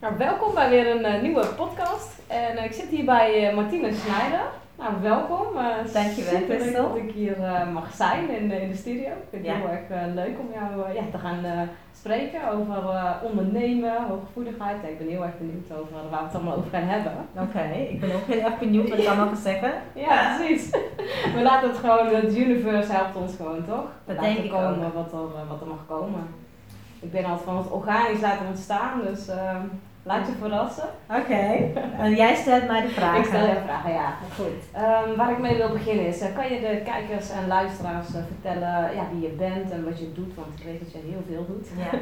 Nou, welkom bij weer een uh, nieuwe podcast. En uh, ik zit hier bij uh, Martine Snijder. Nou, welkom. Dankjewel, Christel. dat ik hier mag zijn in, in de studio. Ik vind het ja. heel erg leuk om jou ja, te gaan spreken over ondernemen, hooggevoeligheid. Ik ben heel erg benieuwd over waar we het allemaal over gaan hebben. Oké, ik ben ook heel erg benieuwd wat je allemaal gaat zeggen. ja, precies. We laten het gewoon, het universe helpt ons gewoon, toch? Dat denk ik komen ook. Wat, er, wat er mag komen. Ik ben altijd van het organisch laten ontstaan, dus... Ehm, Laat je verrassen. Oké, en jij stelt mij de vragen. Ik stel jou vragen, ja. Goed. Um, waar ik mee wil beginnen is, uh, kan je de kijkers en luisteraars uh, vertellen ja, wie je bent en wat je doet? Want ik weet dat je heel veel doet. Ja,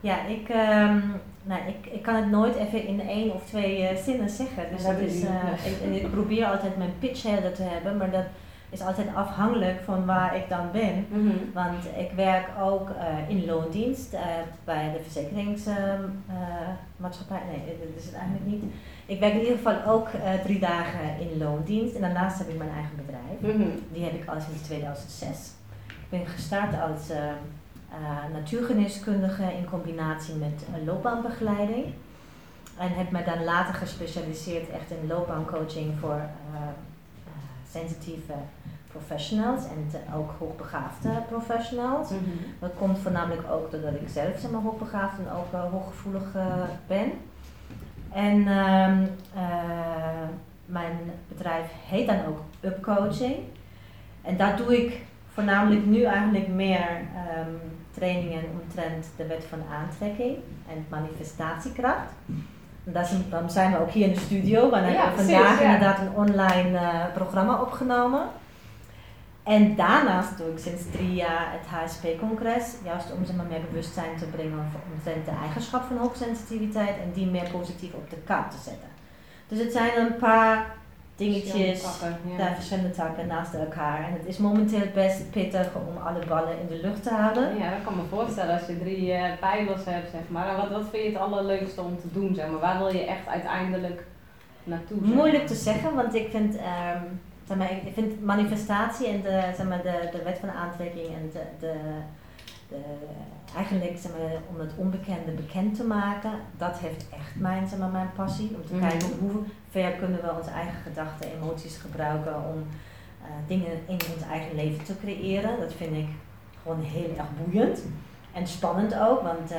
ja ik, um, nou, ik, ik kan het nooit even in één of twee uh, zinnen zeggen. Dus dat, dat is, ik, ik, probeer altijd mijn pitch helder te hebben, maar dat is altijd afhankelijk van waar ik dan ben. Mhm. Want ik werk ook uh, in loondienst uh, bij de verzekeringsmaatschappij. Uh, nee, dat is het eigenlijk niet. Ik werk in ieder geval ook drie dagen in loondienst en daarnaast heb ik mijn eigen bedrijf. Mhm. Die heb ik al sinds 2006. Ik ben gestart als natuurgeneeskundige in combinatie met loopbaanbegeleiding. En heb me dan later gespecialiseerd echt in loopbaancoaching voor sensitieve professionals en ook hoogbegaafde professionals. Mhm. Dat komt voornamelijk ook doordat ik zelf zeg maar, hoogbegaafd en ook uh, hooggevoelig uh, ben. En uh, mijn bedrijf heet dan ook Upcoaching. En daar doe ik voornamelijk nu eigenlijk meer um, trainingen omtrent de wet van aantrekking en manifestatiekracht. Dan zijn we ook hier in de studio, waar ja, we vandaag inderdaad een online uh, programma opgenomen. En daarnaast doe ik sinds drie jaar het HSP-congres, juist om ze maar meer bewustzijn te brengen omtrent de eigenschap van hoogsensitiviteit en die meer positief op de kaart te zetten. Dus het zijn een paar dingetjes, ja. verschillende takken naast elkaar. En het is momenteel best pittig om alle ballen in de lucht te houden. Ja, dat kan me voorstellen als je drie uh, pijlers hebt, zeg maar. Wat, wat vind je het allerleukste om te doen, zeg maar? Waar wil je echt uiteindelijk naartoe? Zeg? Moeilijk te zeggen, want ik vind... Um, zeg maar, ik vind manifestatie en de, zeg maar, de, de wet van de aantrekking en de, de, de, eigenlijk zeg maar, om het onbekende bekend te maken, dat heeft echt mijn, zeg maar, mijn passie. Om te Mhm. kijken hoe ver kunnen we onze eigen gedachten, emoties gebruiken om uh, dingen in ons eigen leven te creëren. Dat vind ik gewoon heel erg boeiend en spannend ook, want uh,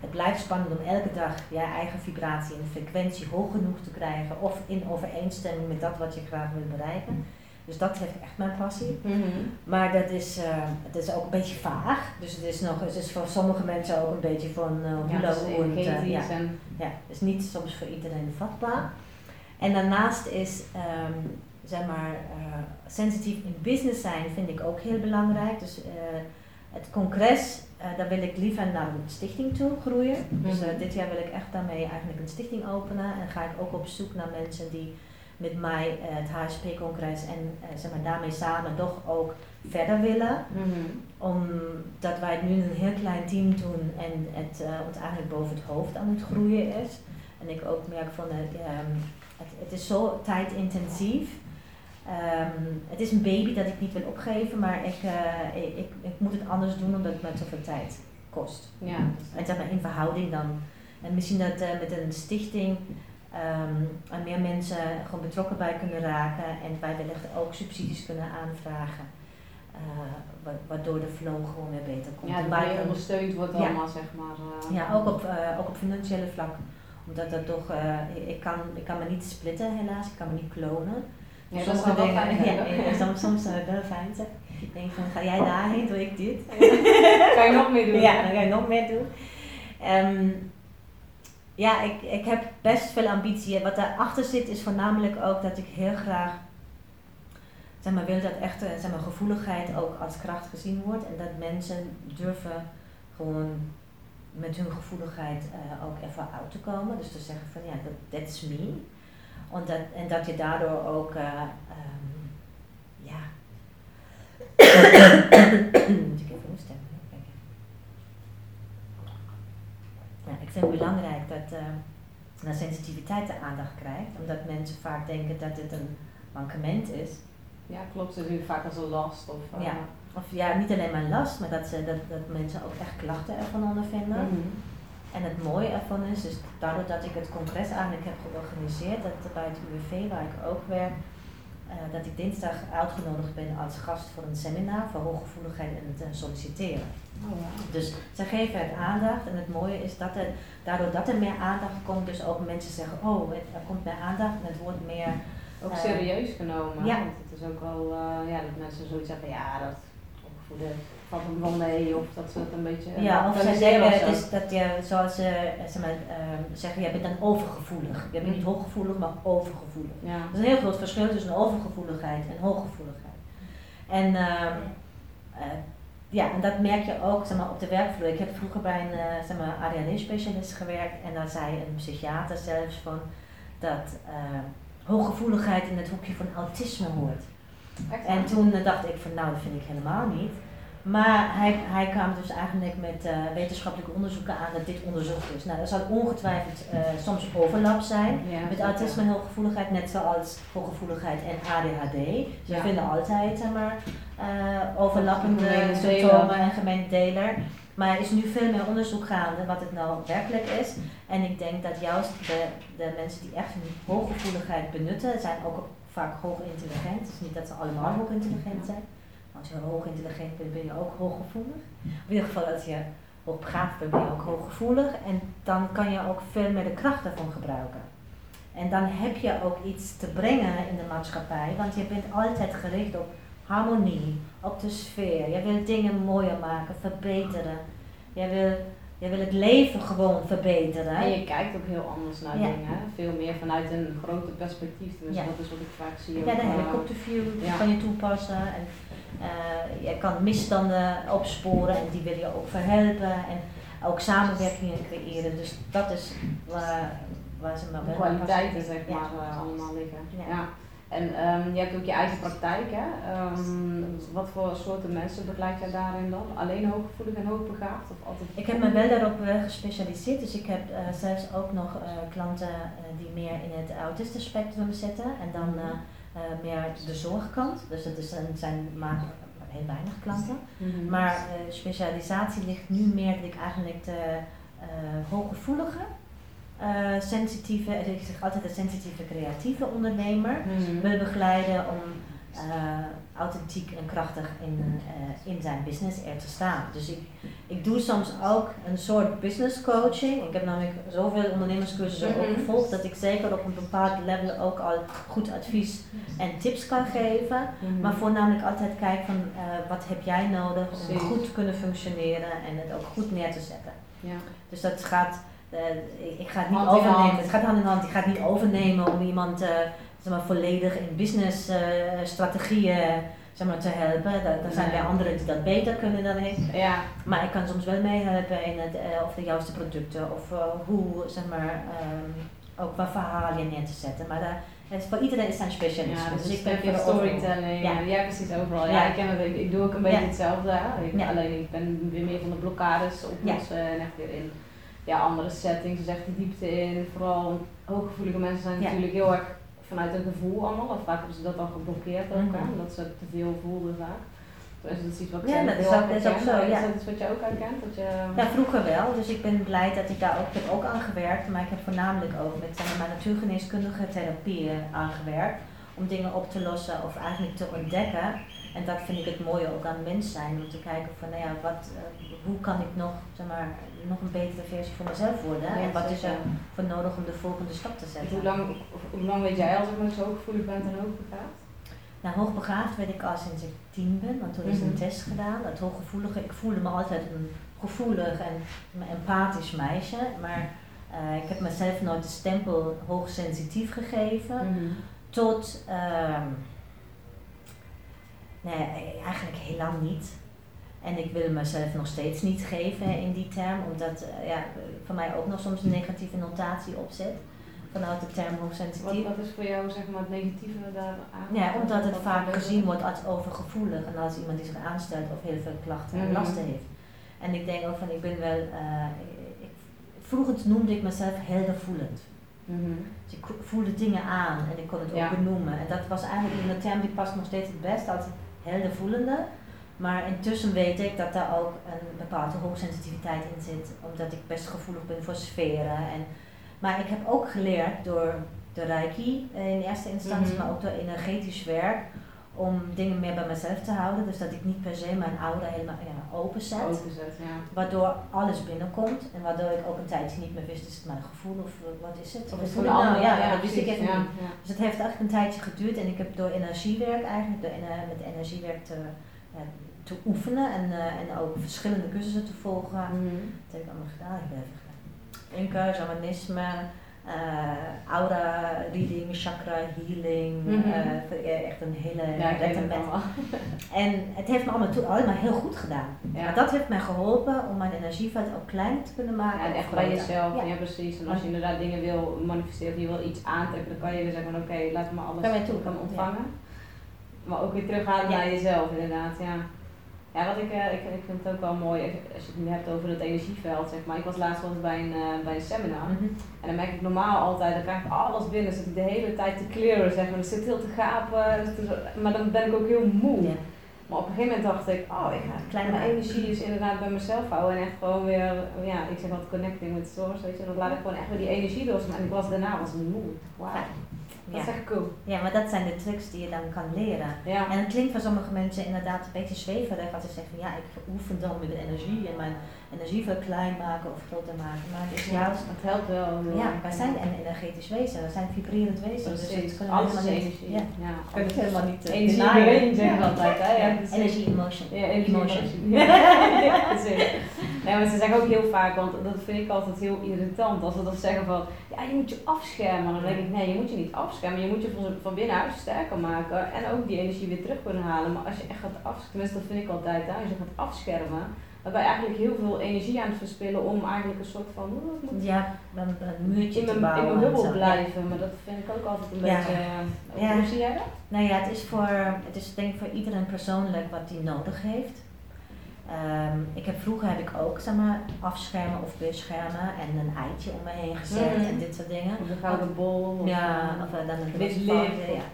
het blijft spannend om elke dag je eigen vibratie en frequentie hoog genoeg te krijgen of in overeenstemming met dat wat je graag wil bereiken. Dus dat heeft echt mijn passie. Mhm. Maar dat is, uh, het is ook een beetje vaag. Dus het is, nog, het is voor sommige mensen ook een beetje van uh, ja, hoerend. Uh, ja. En... ja, is niet soms voor iedereen vatbaar. En daarnaast is, um, zeg maar, sensitief in business zijn vind ik ook heel belangrijk. Dus het congres, daar wil ik liever naar een stichting toe groeien. Dus Mhm. dit jaar wil ik echt daarmee eigenlijk een stichting openen. En ga ik ook op zoek naar mensen die met mij uh, het HSP-congres en uh, zeg maar, daarmee samen toch ook verder willen. Mm-hmm. Omdat wij nu een heel klein team doen en het uh, ons eigenlijk boven het hoofd aan het groeien is. En ik ook merk van het, um, het, het is zo tijdintensief. Um, het is een baby dat ik niet wil opgeven, maar ik, ik, ik, ik, moet het anders doen omdat het me zoveel tijd kost. Ja. En zeg maar in verhouding dan. En misschien dat met een stichting um, en meer mensen gewoon betrokken bij kunnen raken en wij wellicht ook subsidies kunnen aanvragen. Uh, waardoor de flow gewoon weer beter komt. Ja, dat meer ondersteund wordt allemaal, ja. zeg maar. Uh, ja, ook op, uh, ook op financiële vlak. Omdat dat toch, ik, kan, ik kan me niet splitten helaas, ik kan me niet klonen. Ja, dat is wel fijn, ja, ja, soms, soms wel fijn zijn. Ik denk van, ga jij daarheen, doe ik dit. kan je nog meer doen? Ja, dan ga je nog meer doen. Um, ja, ik, ik heb best veel ambitie. Wat daarachter zit is voornamelijk ook dat ik heel graag zeg maar, wil dat echte zeg maar, gevoeligheid ook als kracht gezien wordt. En dat mensen durven gewoon met hun gevoeligheid uh, ook even uit te komen. Dus te zeggen van ja, dat that's me. En dat, en dat je daardoor ook, uh, um, ja. Moet ik even stemmen. Vind het belangrijk dat uh, naar sensitiviteit de aandacht krijgt, omdat mensen vaak denken dat het een mankement is. Ja, klopt. Ze zien het vaak als een last. Of, uh, ja. of ja, niet alleen maar last, maar dat, ze, dat, dat mensen ook echt klachten ervan ondervinden. Mm -hmm. En het mooie ervan is, dus daardoor dat ik het congres eigenlijk heb georganiseerd, dat bij het UWV waar ik ook werk, uh, dat ik dinsdag uitgenodigd ben als gast voor een seminar voor hooggevoeligheid en het uh, solliciteren. Oh, wow. Dus ze geven het aandacht en het mooie is dat er, daardoor dat er meer aandacht komt, dus ook mensen zeggen, oh er komt meer aandacht en het wordt meer... Ook uh, serieus genomen, ja. want het is ook wel, ja, dat mensen zoiets zeggen, ja dat opvoeden valt wel mee of dat ze het een beetje... Ja, of ze zeggen het is dat je, zoals ze zeg maar, zeggen, je bent dan overgevoelig. Je bent niet hooggevoelig, maar overgevoelig. Ja. Dat is een heel groot verschil tussen overgevoeligheid en hooggevoeligheid. En uh, uh, ja, en dat merk je ook zeg maar, op de werkvloer. Ik heb vroeger bij een uh, zeg maar, ADHD-specialist gewerkt en daar zei een psychiater zelfs van dat hooggevoeligheid in het hoekje van autisme hoort. En toen dacht ik van nou, dat vind ik helemaal niet. Maar hij, hij kwam dus eigenlijk met uh, wetenschappelijke onderzoeken aan dat dit onderzocht is. Nou, er zal ongetwijfeld uh, soms overlap zijn met autisme en hooggevoeligheid, net zoals hooggevoeligheid en ADHD. Ze vinden altijd zeg maar, uh, overlappende symptomen en gemeen deler. Maar er is nu veel meer onderzoek gaande wat het nou werkelijk is. En ik denk dat juist de, de mensen die echt een hooggevoeligheid benutten, zijn ook vaak hoog intelligent. Het is niet dat ze allemaal hoog intelligent zijn. Als je hoog intelligent bent, ben je ook hooggevoelig. In ieder geval als je hoogbegaafd bent, ben je ook hooggevoelig. En dan kan je ook veel meer de kracht daarvan gebruiken. En dan heb je ook iets te brengen in de maatschappij, want je bent altijd gericht op harmonie, op de sfeer. Je wil dingen mooier maken, verbeteren. Je wil, je wil het leven gewoon verbeteren. En je kijkt ook heel anders naar dingen. Veel meer vanuit een groter perspectief. Dus ja. dat is wat ik vaak zie. Ja, de eh, helikopterview ja. kan je toepassen. En uh, je kan misstanden opsporen en die wil je ook verhelpen en ook samenwerkingen creëren. Dus dat is waar, waar ze maar kwaliteiten zeg maar uh, allemaal liggen. Ja. En um, je hebt ook je eigen praktijk, hè? Um, wat voor soorten mensen begeleid jij daarin dan? Alleen hooggevoelig en hoogbegaafd? Of altijd ik heb me wel daarop uh, gespecialiseerd, dus ik heb uh, zelfs ook nog klanten die meer in het autistenspectrum zitten en dan. Eh, meer de zorgkant. Dus het is een, zijn maar heel weinig klanten. Mhm. Maar uh, specialisatie ligt nu meer dat ik eigenlijk de uh, hooggevoelige, sensitieve, ik zeg altijd de sensitieve creatieve ondernemer mm wil begeleiden om authentiek en krachtig in, in zijn business er te staan. Dus ik, ik doe soms ook een soort business coaching. Ik heb namelijk zoveel ondernemerscursussen mm ook gevolgd dat ik zeker op een bepaald level ook al goed advies en tips kan geven. Mhm. Maar voornamelijk altijd kijken van uh, wat heb jij nodig om goed te kunnen functioneren en het ook goed neer te zetten. Ja. Dus dat gaat, uh, ik ga het niet overnemen. Het gaat hand in hand. Ik ga het niet overnemen om iemand uh, zeg maar, volledig in business strategieën zeg maar, te helpen. Er zijn weer anderen die dat beter kunnen dan ik. Ja. Maar ik kan soms wel meehelpen in het, uh, of de juiste producten of uh, hoe, zeg maar, um, ook wat verhaal je neer te zetten. Maar daar, voor iedereen is zijn specialist. Ja, dus, dus ik ben voor storytelling. Ja. ja, precies overal. Ja, ik, ken het, ik, ik, doe ook een beetje hetzelfde. Ik, Alleen ik ben weer meer van de blokkades oplossen en echt weer in ja, andere settings, dus echt de diepte in. Vooral hooggevoelige mensen zijn natuurlijk heel erg vanuit een gevoel allemaal, of vaak hebben ze dat al geblokkeerd ook, mm omdat ze te veel voelden vaak. Dus dat is iets wat ik ja, dat is ook, is ook zo. Ja. Is dat iets wat je ook herkent? Dat je... Ja, vroeger wel. Dus ik ben blij dat ik daar ook, heb ook aan gewerkt. Maar ik heb voornamelijk ook met maar, natuurgeneeskundige therapieën aangewerkt. Om dingen op te lossen of eigenlijk te ontdekken. En dat vind ik het mooie ook aan mens zijn. Om te kijken van, nou ja, wat, uh, hoe kan ik nog, zeg maar, nog een betere versie van mezelf worden? en wat is er voor nodig om de volgende stap te zetten? Hoe lang, hoe lang weet jij als ik zo gevoelig bent en hoogbegaafd? Nou, hoogbegaafd weet ik al sinds ik tien ben, want toen is een mhm. test gedaan. Dat hooggevoelige, ik voelde me altijd een gevoelig en empathisch meisje, maar uh, ik heb mezelf nooit de stempel hoogsensitief gegeven. Mm Tot, uh, nee, eigenlijk heel lang niet. En ik wil mezelf nog steeds niet geven in die term, omdat uh, ja, voor mij ook nog soms een negatieve notatie opzet vanuit de term hoogsensitief. Wat, wat is voor jou zeg maar, het negatieve daar aan? Ja, omdat het vaak gezien wordt als overgevoelig en als iemand die zich aanstelt of heel veel klachten en mhm. lasten heeft. En ik denk ook van, ik ben wel, uh, ik, vroeger noemde ik mezelf heldervoelend. Mm Dus ik voelde dingen aan en ik kon het ook benoemen. En dat was eigenlijk een term die past nog steeds het best als heldervoelende. Maar intussen weet ik dat daar ook een bepaalde hoogsensitiviteit in zit, omdat ik best gevoelig ben voor sferen. En, maar ik heb ook geleerd door de Reiki in eerste instantie, mhm. maar ook door energetisch werk, om dingen meer bij mezelf te houden. Dus dat ik niet per se mijn aura helemaal ja, openzet. openzet ja. Waardoor alles binnenkomt en waardoor ik ook een tijdje niet meer wist, is het mijn gevoel of wat is het? Of is het nou? Ja, ja, dat wist ik even niet. Dus het heeft eigenlijk een tijdje geduurd en ik heb door energiewerk eigenlijk, door met energiewerk te, te oefenen en, uh, en ook verschillende cursussen te volgen. Mm Dat heb ik allemaal gedaan. Ik ben even Inka, shamanisme, aura reading, chakra healing, mm -hmm. uh, echt een hele ja, En het heeft me allemaal, toe, allemaal heel goed gedaan. Ja. Maar dat heeft mij geholpen om mijn energieveld ook klein te kunnen maken. Ja, en echt bij jezelf, ja. precies. En als je inderdaad dingen wil manifesteren, je wil iets aantrekken, dan kan je weer zeggen oké, okay, laat me alles mij toe. kan ontvangen. Maar ook weer terughalen naar jezelf inderdaad, ja. Ja, wat ik, uh, ik, ik vind het ook wel mooi als je het nu hebt over het energieveld, zeg maar. Ik was laatst wel eens bij een, uh, bij een seminar mm -hmm. en dan merk ik normaal altijd, dan krijg ik alles binnen, zit ik de hele tijd te clearen, zeg maar. Dan zit heel te gapen, maar dan ben ik ook heel moe. Maar op een gegeven moment dacht ik, oh, ik ga kleine mijn energie is inderdaad bij mezelf houden en echt gewoon weer, ja, ik zeg wat connecting with source, weet je, dan laat ik gewoon echt weer die energie door. En ik was daarna was moe. Wauw. Dat is echt cool. Ja, maar dat zijn de trucs die je dan kan leren. Ja. En het klinkt voor sommige mensen inderdaad een beetje zweverig als ze zeggen, ja, ik oefen dan met de energie en mijn energie veel klein maken of groter maken. Maar het is juist... Het helpt wel. Ja, wij zijn een energetisch wezen, we zijn vibrerend wezen. Dus het kunnen Alles energie. Ja. ja. Kunnen het helemaal niet uh, Energie zeggen we altijd. Hè? Ja, energie, emotion. Ja, energie, emotion. ja, nee, maar ze zeggen ook heel vaak, want dat vind ik altijd heel irritant, als we dat zeggen van, ja, je moet je afschermen. Dan denk ik, nee, je moet je niet afschermen, je moet je van, van binnenuit sterker maken en ook die energie weer terug kunnen halen. Maar als je echt gaat afschermen, tenminste dat vind ik altijd, hè, als je gaat afschermen, dan ben je eigenlijk heel veel energie aan het verspillen om eigenlijk een soort van, oh, moet ja, een, een muurtje in te bouwen. In mijn bubbel blijven, maar dat vind ik ook altijd een beetje, ja. hoe zie jij dat? Nou ja, het is, voor, het is denk ik voor iedereen persoonlijk wat hij nodig heeft. Um, ik heb, vroeger heb ik ook zeg maar, afschermen of beschermen en een eitje om me heen gezet mm. en dit soort dingen. Of een gouden bol. Of ja, of uh, dan een wit ja.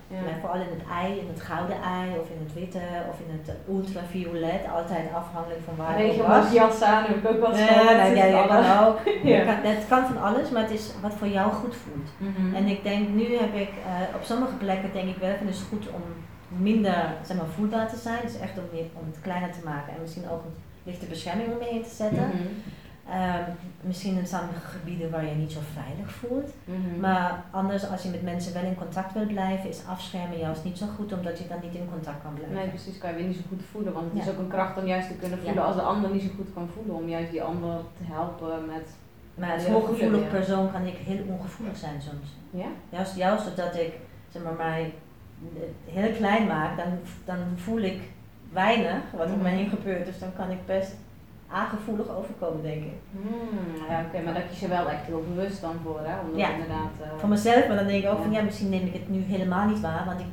ja. vooral in het ei, in het gouden ei of in het witte of in het ultraviolet. Altijd afhankelijk van waar je was. jas aan heb ik ook wel ja, nee, ja, ja, kan ook. ja. Kan, het kan van alles, maar het is wat voor jou goed voelt. Mm -hmm. En ik denk, nu heb ik uh, op sommige plekken denk ik wel, het goed om minder zeg maar, voelbaar te zijn. Dus echt om, om het kleiner te maken en misschien ook een lichte bescherming om je heen te zetten. Mm -hmm. um, misschien in sommige gebieden waar je niet zo veilig voelt. Mm -hmm. Maar anders, als je met mensen wel in contact wilt blijven, is afschermen juist niet zo goed, omdat je dan niet in contact kan blijven. Nee, precies, kan je weer niet zo goed voelen. Want het is ook een kracht om juist te kunnen voelen als de ander niet zo goed kan voelen, om juist die ander te helpen met. Maar als hooggevoelig persoon kan ik heel ongevoelig zijn soms. Ja? Juist, juist doordat ik zeg maar, mij heel klein maak, dan, dan voel ik weinig wat om me heen gebeurt. Dus dan kan ik best aangevoelig overkomen, denk ik. Hmm, ja, oké, maar daar kies je wel echt heel bewust dan voor, hè? Om ja, inderdaad, uh, voor mezelf, maar dan denk ik ook van ja, misschien neem ik het nu helemaal niet waar, want ik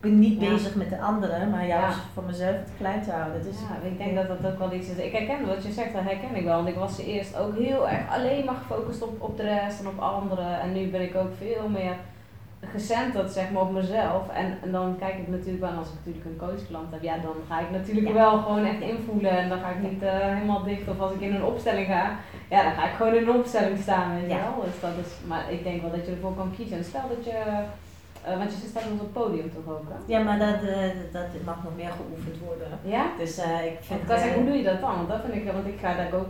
ben niet bezig met de anderen, maar juist voor mezelf het klein te houden. Dus ja, ik denk dat dat ook wel iets is. Ik herken wat je zegt, dat herken ik wel. Want ik was eerst ook heel erg alleen maar gefocust op, op de rest en op anderen. En nu ben ik ook veel meer gecenterd zeg maar, op mezelf. En, en dan kijk ik natuurlijk wel, als ik natuurlijk een coachklant heb, ja, dan ga ik natuurlijk wel gewoon echt invoelen. En dan ga ik niet uh, helemaal dicht. Of als ik in een opstelling ga, ja, dan ga ik gewoon in een opstelling staan, weet je wel. Dus dat is, maar ik denk wel dat je ervoor kan kiezen. En stel dat je, uh, want je staat op het podium toch ook, hè? Ja, maar dat, uh, dat mag nog meer geoefend worden. Ja? Dus ik vind... Want, hoe doe je dat dan? Want dat vind ik, want ik ga daar ook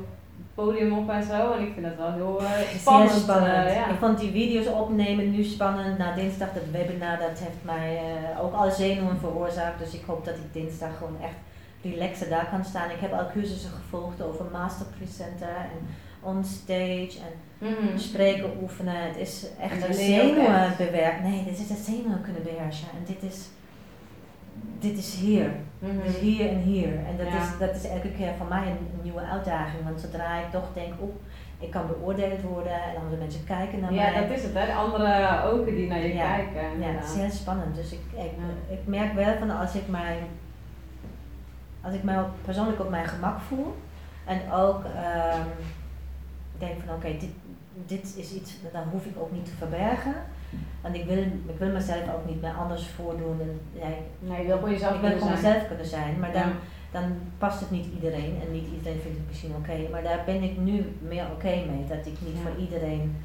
podium op en zo. En ik vind dat wel heel uh, spannend. spannend. Uh, ja. Ik vond die video's opnemen nu spannend. Na dinsdag dat webinar, dat heeft mij uh, ook alle zenuwen veroorzaakt. Dus ik hoop dat ik dinsdag gewoon echt relaxer daar kan staan. Ik heb al cursussen gevolgd over master presenter en on stage en mm. spreken oefenen. Het is echt zenuwen bewerken. Nee, dit is het zenuwen kunnen beheersen. En dit is dit is hier. Mm Dus hier en hier. En dat, is, dat is elke keer voor mij een, nieuwe uitdaging. Want zodra ik toch denk, op, ik kan beoordeeld worden en andere mensen kijken naar mij. Ja, dat is het, hè? De andere ogen die naar je kijken. Ja, het is heel spannend. Dus ik, ik, ik merk wel van als ik mij, als ik mij persoonlijk op mijn gemak voel en ook um, denk van oké, dit, dit is iets, dan hoef ik ook niet te verbergen. Want ik wil, ik wil mezelf ook niet meer anders voordoen. En, ja, nee, je wil voor jezelf Ik wil voor mezelf kunnen zijn. Maar dan, dan past het niet iedereen en niet iedereen vindt het misschien oké. Maar daar ben ik nu meer oké mee, dat ik niet voor iedereen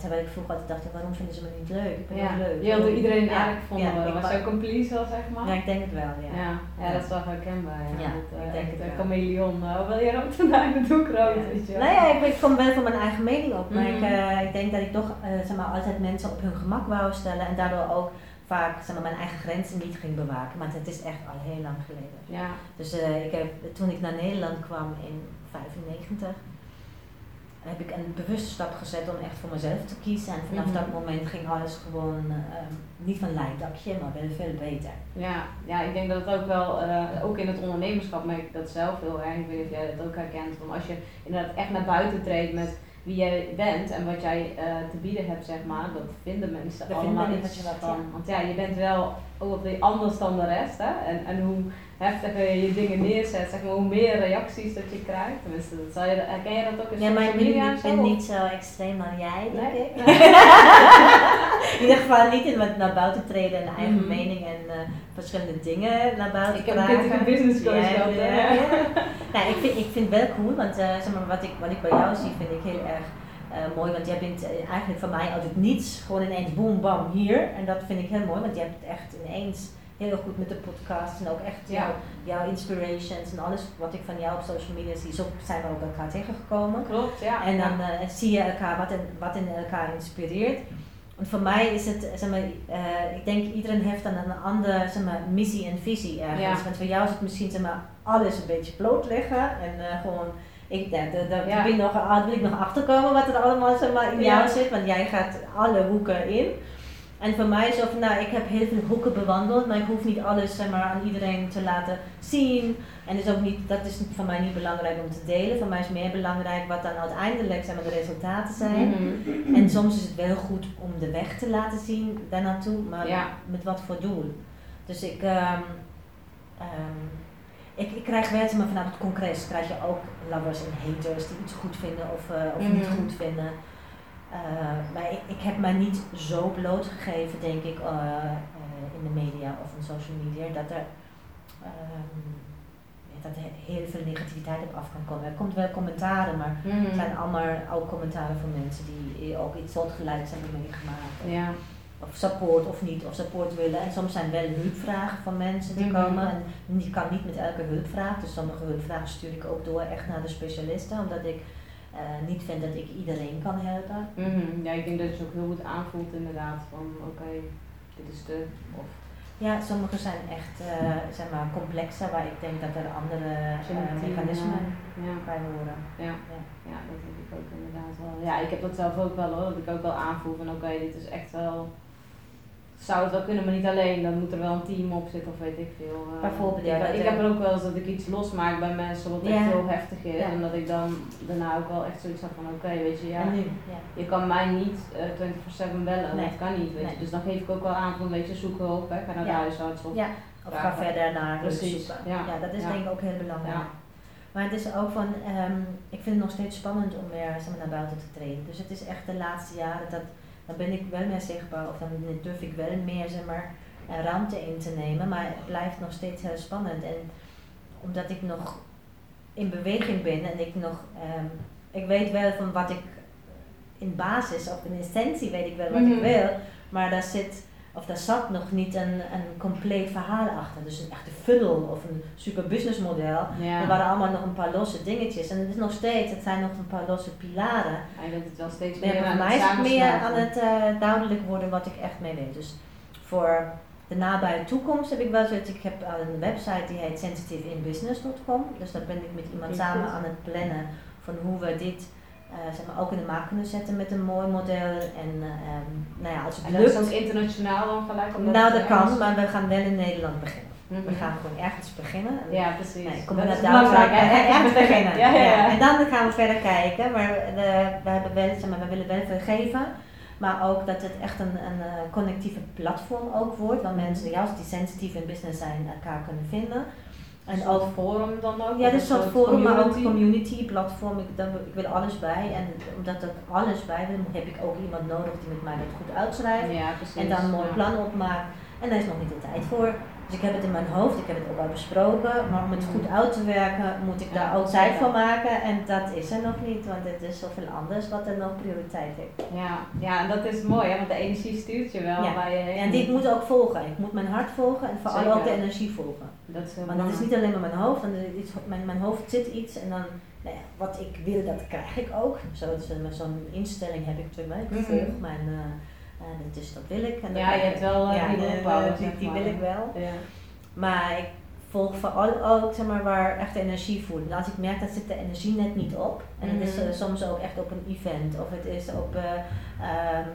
terwijl ik vroeger altijd dacht, waarom vinden ze me niet leuk? Ik ben ja. leuk. Je wilde iedereen eigenlijk vonden ja, was ook een pleaser, zeg maar? Ja, ik denk het wel, ja. Ja, ja, dat is wel herkenbaar. Ja, ja dat, ik denk het een wel. chameleon. Uh, wil je rood vandaag de doek rood? Weet je Nou ja, ik, ik kom wel van mijn eigen mening op, maar ik, Mhm. uh, ik denk dat ik toch uh, zeg maar, altijd mensen op hun gemak wou stellen en daardoor ook vaak zeg maar, mijn eigen grenzen niet ging bewaken. Maar het is echt al heel lang geleden. Ja. Dus uh, ik heb, toen ik naar Nederland kwam in 95, heb ik een bewuste stap gezet om echt voor mezelf te kiezen. En vanaf mm -hmm. dat moment ging alles gewoon uh, niet van lijndakje, maar wel veel beter. Ja, ja ik denk dat het ook wel, uh, ook in het ondernemerschap merk ik dat zelf heel erg. Ik weet niet of jij dat ook herkent. Van als je inderdaad echt naar buiten treedt met wie jij bent en wat jij uh, te bieden hebt, zeg maar, dat vinden mensen dat allemaal vinden iets wat, van. Ja. Want ja, je bent wel ook weer anders dan de rest. Hè? En, en hoe heftiger je je dingen neerzet, zeg maar, hoe meer reacties dat je krijgt. Tenminste, dat je, herken je dat ook in Ja, maar ik ben, ik ben niet zo extreem als jij, denk nee? ik. in ieder geval niet in wat naar buiten treden en eigen mm. mening en uh, verschillende dingen naar buiten ik dragen. Ik heb een business coach ja. Ja, ja. nou, ik, vind, ik vind het wel cool, want uh, zeg maar, wat, ik, wat ik bij jou zie vind ik heel erg uh, mooi, want jij bent uh, eigenlijk voor mij altijd niets, gewoon ineens boom bam hier. En dat vind ik heel mooi, want je hebt het echt ineens heel goed met de podcast en ook echt Ja. jouw, jouw inspirations en alles wat ik van jou op social media zie. Zo zijn we ook elkaar tegengekomen. Klopt, ja. En dan ja. uh, zie je elkaar wat in, wat in elkaar inspireert. En voor mij is het, zeg maar, uh, ik denk iedereen heeft dan een andere zeg maar, missie en visie ergens. Ja. Want voor jou is het misschien zeg maar, alles een beetje blootleggen en uh, gewoon, ik, daar, daar Ja. ben ik nog, wil ik nog achterkomen wat er allemaal zeg maar, in Ja. jou zit, want jij gaat alle hoeken in. En voor mij is het van, nou, ik heb heel veel hoeken bewandeld, maar ik hoef niet alles zeg maar, aan iedereen te laten zien. En is ook niet, dat is voor mij niet belangrijk om te delen. Voor mij is meer belangrijk wat dan uiteindelijk zeg maar, de resultaten zijn. Mhm. En soms is het wel goed om de weg te laten zien daar naartoe, maar Ja. met wat voor doel. Dus ik, ehm, ehm, ik, ik krijg wel, zeg maar, vanuit het congres krijg je ook lovers en haters die iets goed vinden of, eh, of niet Mhm. goed vinden. Uh, maar ik, ik heb mij niet zo blootgegeven, denk ik, uh, in de media of in social media, dat er, um, dat er heel veel negativiteit op af kan komen. Er komt wel commentaren, maar Mhm. het zijn allemaal ook commentaren van mensen die ook iets soortgelijks hebben meegemaakt. Ja. Of support of niet, of support willen. En soms zijn wel hulpvragen van mensen die Mhm. komen. En je kan niet met elke hulpvraag, dus sommige hulpvragen stuur ik ook door echt naar de specialisten, omdat ik uh, niet vind dat ik iedereen kan helpen. Mhm. Ja, ik denk dat je het ook heel goed aanvoelt inderdaad van oké, dit is de of Ja, sommige zijn echt uh, zeg maar complexer, waar ik denk dat er andere uh, mechanismen ja. bij horen. Ja. Ja. ja, dat denk ik ook inderdaad wel. Ja, ik heb dat zelf ook wel hoor, dat ik ook wel aanvoel van oké, dit is echt wel zou het wel kunnen, maar niet alleen. Dan moet er wel een team op zitten of weet ik veel. Uh, Bijvoorbeeld, ik, ja. ik heb er ook wel eens dat ik iets losmaak bij mensen wat echt Ja. heel heftig is. Ja. En dat ik dan daarna ook wel echt zoiets heb van oké, weet je, ja. En nu? Ja. Je kan mij niet uh, 24-7 bellen, Nee. dat kan niet, weet Nee. je. Dus dan geef ik ook wel aan van, weet je, zoek hulp, hè. ga naar de huisarts of Ja. Of ga verder naar Precies, zoeken. ja. ja, dat is Ja. denk ik ook heel belangrijk. Ja. Maar het is ook van, ehm, ik vind het nog steeds spannend om weer zeg maar, naar buiten te treden. Dus het is echt de laatste jaren dat, dan ben ik wel meer zichtbaar of dan durf ik wel meer zeg maar, ruimte in te nemen. Maar het blijft nog steeds heel spannend. En omdat ik nog in beweging ben en ik nog, ehm, ik weet wel van wat ik in basis of in essentie weet ik wel wat Mhm. ik wil. Maar daar zit of daar zat nog niet een, een compleet verhaal achter. Dus een echte funnel of een super businessmodel. Ja. Er waren allemaal nog een paar losse dingetjes. En het is nog steeds, het zijn nog een paar losse pilaren. En dat het wel steeds meer voor aan mij het is het meer aan het uh, duidelijk worden wat ik echt mee wil. Dus voor de nabije toekomst heb ik wel zoiets. Ik heb al een website die heet sensitiveinbusiness.com. Dus daar ben ik met iemand samen aan het plannen van hoe we dit uh, zeg maar, ook in de maak kunnen zetten met een mooi model. En uh, um, nou ja, als het En dat lukt. is ook internationaal dan gelijk? omdat Nou, dat kan, maar we gaan wel in Nederland beginnen. Mhm. We gaan gewoon ergens beginnen. Ja, precies. Nee, kom dat is belangrijk? Echt beginnen. ja, ja, ja. En dan gaan we verder kijken. Maar de, we, hebben wel, maar we willen wel veel geven. Maar ook dat het echt een, een connectieve platform ook wordt. Waar mensen juist die sensitief in business zijn elkaar kunnen vinden. En ook forum dan ook? Ja, dus een soort forum, maar ook community? platform. Ik, dan, ik wil alles bij. En omdat dat alles bij wil, heb ik ook iemand nodig die met mij dat goed uitschrijft. Ja. En dan een mooi plan opmaakt. En daar is nog niet de tijd voor. Dus ik heb het in mijn hoofd, ik heb het ook al besproken, maar om het goed uit te werken moet ik daar ook tijd voor maken en dat is er nog niet, want het is zoveel anders wat er nog prioriteit heeft. Ja, ja en dat is mooi, hè, want de energie stuurt je wel ja. waar je En die moet ook volgen. Ik moet mijn hart volgen en vooral ook de energie volgen. Dat is Want dat is niet alleen maar mijn hoofd, want iets, mijn, mijn hoofd zit iets en dan nou ja, wat ik wil, dat krijg ik ook. Zo, zo'n instelling heb ik natuurlijk, ik volg mm -hmm. mijn, uh, uh, dus dat wil ik. En ja, je hebt wel uh, ja, die, die, die wil ik wel. Ja. Maar ik volg vooral ook zeg maar, waar echt de energie voelt. En als ik merk dat zit de energie net niet op, en het is uh, soms ook echt op een event of het is op, uh, uh,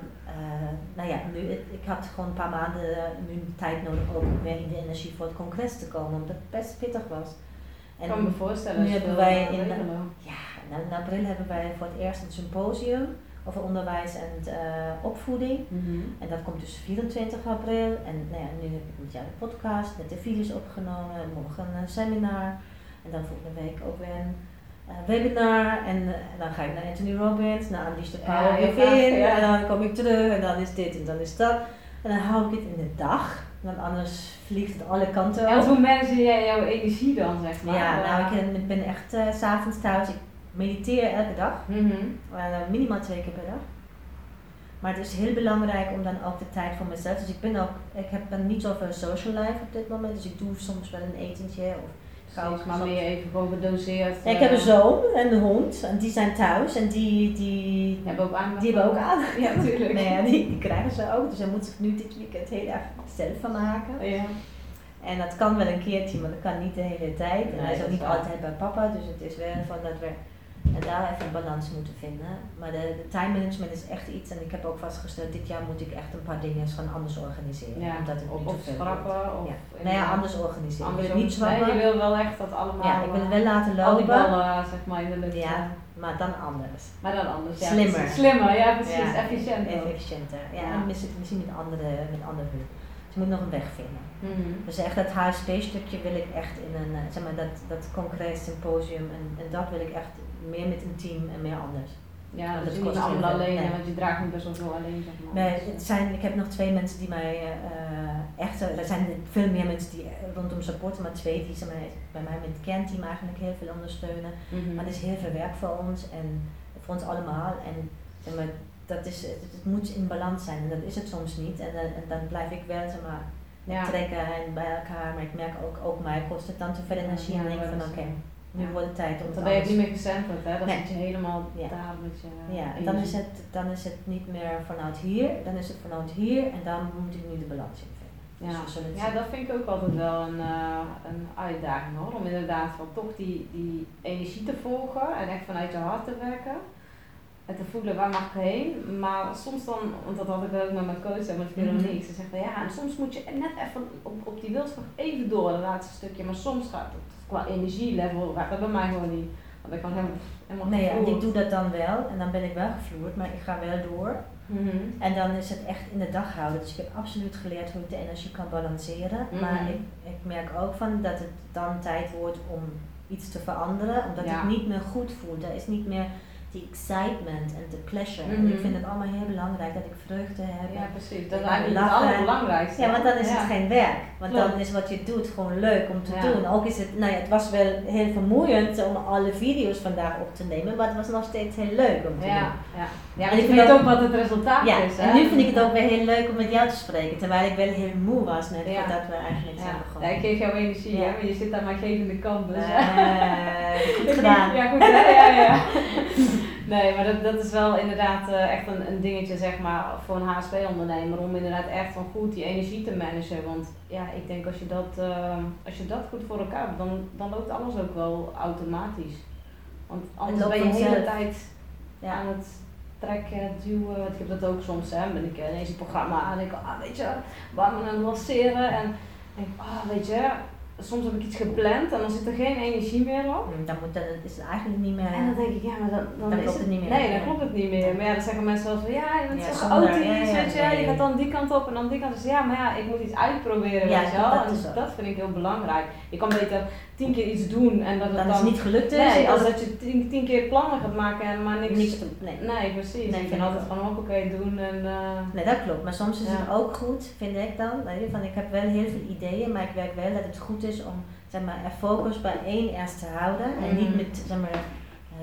nou ja, nu, ik had gewoon een paar maanden nu tijd nodig ook om weer in de energie voor het congres te komen, omdat het best pittig was. En ik kan me voorstellen. Nu hebben wij in, ja, in april hebben wij voor het eerst een symposium over onderwijs en uh, opvoeding. Mm -hmm. En dat komt dus 24 april. En nou ja, nu heb ik met jou de podcast, met de video's opgenomen, morgen een seminar. En dan volgende week ook weer een uh, webinar. En uh, dan ga ik naar Anthony Robbins, naar Unleash the Power ja, Within. Ja. En dan kom ik terug en dan is dit en dan is dat. En dan hou ik het in de dag. Want anders vliegt het alle kanten op. En hoe manage jij jouw energie dan, zeg maar? Ja, nou ik ben echt uh, s'avonds thuis. Ik mediteer elke dag. Mm -hmm. uh, minimaal twee keer per dag. Maar het is heel belangrijk om dan ook de tijd voor mezelf. Dus ik ben ook, ik heb dan niet zoveel social life op dit moment. Dus ik doe soms wel een etentje of ga ook maar meer even gewoon gedoseerd. Ja, ik heb een zoon en een hond en die zijn thuis en die, die, hebben ook aandacht. Die hebben ook aandacht. Ja, natuurlijk. nee, ja, die, die krijgen ze ook. Dus hij moet zich nu dit weekend heel erg zelf van maken. Ja. En dat kan wel een keertje, maar dat kan niet de hele tijd. En Nee, hij is ook niet altijd bij papa, dus het is wel van dat we en daar even een balans moeten vinden. Maar de, de time management is echt iets. En ik heb ook vastgesteld, dit jaar moet ik echt een paar dingen eens gaan anders organiseren. Ja, omdat het of, niet of te schrappen. Of Ja. Nou ja, anders organiseren. Anders ik wil niet nee, schrappen. je wil wel echt dat allemaal. ja, ik wil het eh, wel laten al die lopen. ballen, zeg maar, in de lucht. Ja, maar dan anders. Maar dan anders. Ja, Slimmer. Slimmer, ja, precies. Ja, Efficiënt. ook. Efficiënter. Ja, Ja. en misschien, misschien met andere, met andere hulp. Dus je moet nog een weg vinden. Mhm. Dus echt dat HSP-stukje wil ik echt in een, eh, zeg maar, dat, dat congres, symposium en, en dat wil ik echt meer met een team en meer anders. Ja, dat het is niet kost allemaal alleen, Nee. want je draagt niet best wel veel alleen, zeg maar. Nee, het zijn, ik heb nog twee mensen die mij eh, echt, eh, er zijn veel meer mensen die eh, rondom supporten, maar twee die ze mij, bij mij met het kernteam eigenlijk heel veel ondersteunen. mhm. Maar het is heel veel werk voor ons en voor ons allemaal. En zeg maar, dat is, het, moet in balans zijn en dat is het soms niet. En, dan- en dan blijf ik wel zeg maar, Ja. trekken en bij elkaar, maar ik merk ook, ook mij kost het dan te veel energie en denk van oké, nu ja. wordt het tijd om het dan ben je niet meer gecenterd, hè? Dan Nee. zit je helemaal Ja. daar met je. Ja, en dan is, het, dan is het niet meer vanuit hier, dan is het vanuit hier en dan moet ik nu de balans in vinden. Ja. Dus ja, zien. dat vind ik ook altijd wel een, eh, een uitdaging hoor. Om inderdaad van toch die, die energie te volgen en echt vanuit je hart te werken. En te voelen waar mag ik heen. Maar soms dan, want dat had ik ook met mijn coach en met Veronique. Mhm. Ze zegt van ja, en soms moet je net even op, op die wilskracht even door, het laatste stukje. Maar soms gaat het qua energielevel, gaat dat bij mij gewoon niet. Want ik kan helemaal, helemaal Nee, ja, ik doe dat dan wel en dan ben ik wel gevloerd, maar ik ga wel door. Mhm. En dan is het echt in de dag houden. Dus ik heb absoluut geleerd hoe ik de energie kan balanceren. Mhm. Maar ik, ik merk ook van dat het dan tijd wordt om iets te veranderen, omdat Ja. ik niet meer goed voel. Er is niet meer die excitement en de pleasure. En Mhm. ik vind het allemaal heel belangrijk dat ik vreugde heb. Ja, precies. Dat is Ja, eigenlijk het allerbelangrijkste. Ja, want dan is het Ja. geen werk. Want Klopt. dan is wat je doet gewoon leuk om te Ja. doen. Ook is het, nou ja, het was wel heel vermoeiend om alle video's vandaag op te nemen, maar het was nog steeds heel leuk om te Ja, doen. ja. ja En ik vind ook- ook wat het resultaat Ja, is. Hè? en nu vind ik het ook weer heel leuk om met jou te spreken, terwijl ik wel heel moe was net Ja. voordat we eigenlijk Ja. zijn ja, begonnen. ik geef jouw energie, Ja. hè, maar je zit aan mijn gevende kant. Dus, Eh, goed gedaan. Ja, goed hè? Ja, ja. Nee, maar dat, dat is wel inderdaad eh, echt een, een dingetje zeg maar voor een HSP-ondernemer om inderdaad echt van goed die energie te managen. Want ja, ik denk als je dat, eh, als je dat goed voor elkaar hebt, dan, dan loopt alles ook wel automatisch. Want anders ben je de hele tijd Ja. aan het trekken, duwen. Ik heb dat ook soms, hè. Ben ik eh, ineens een programma aan en ik, ah, weet je, aan het lanceren. En denk ik, ah, weet je, soms heb ik iets gepland en dan zit er geen energie meer op. Mm, Dan moet dat, is het eigenlijk niet meer. En dan denk ik, ja, maar dan, dan, Dan is het niet meer. Nee, dan klopt het niet meer. Maar ja, dan zeggen mensen wel van, ja, je bent Ja, zo chaotisch, ja, ja, weet je. Je gaat dan die kant op en dan die kant. Dus ja, maar ja, ik moet iets uitproberen, Ja, weet je wel. dat En dat vind ik heel belangrijk. Je kan beter tien keer iets doen en dat het dan, dan... is niet gelukt is. Nee, als dat je tien, tien keer plannen gaat maken en maar niks... niks. Nee. Nee, precies. Nee, ik vind altijd ook. van hoppakee doen en... eh, Nee, dat klopt. Maar soms is Ja. het ook goed, vind ik dan. weet je, Van, ik heb wel heel veel ideeën, maar ik werk wel dat het goed is om zeg maar, er focus bij één eerst te houden. En niet Mhm. met zeg maar,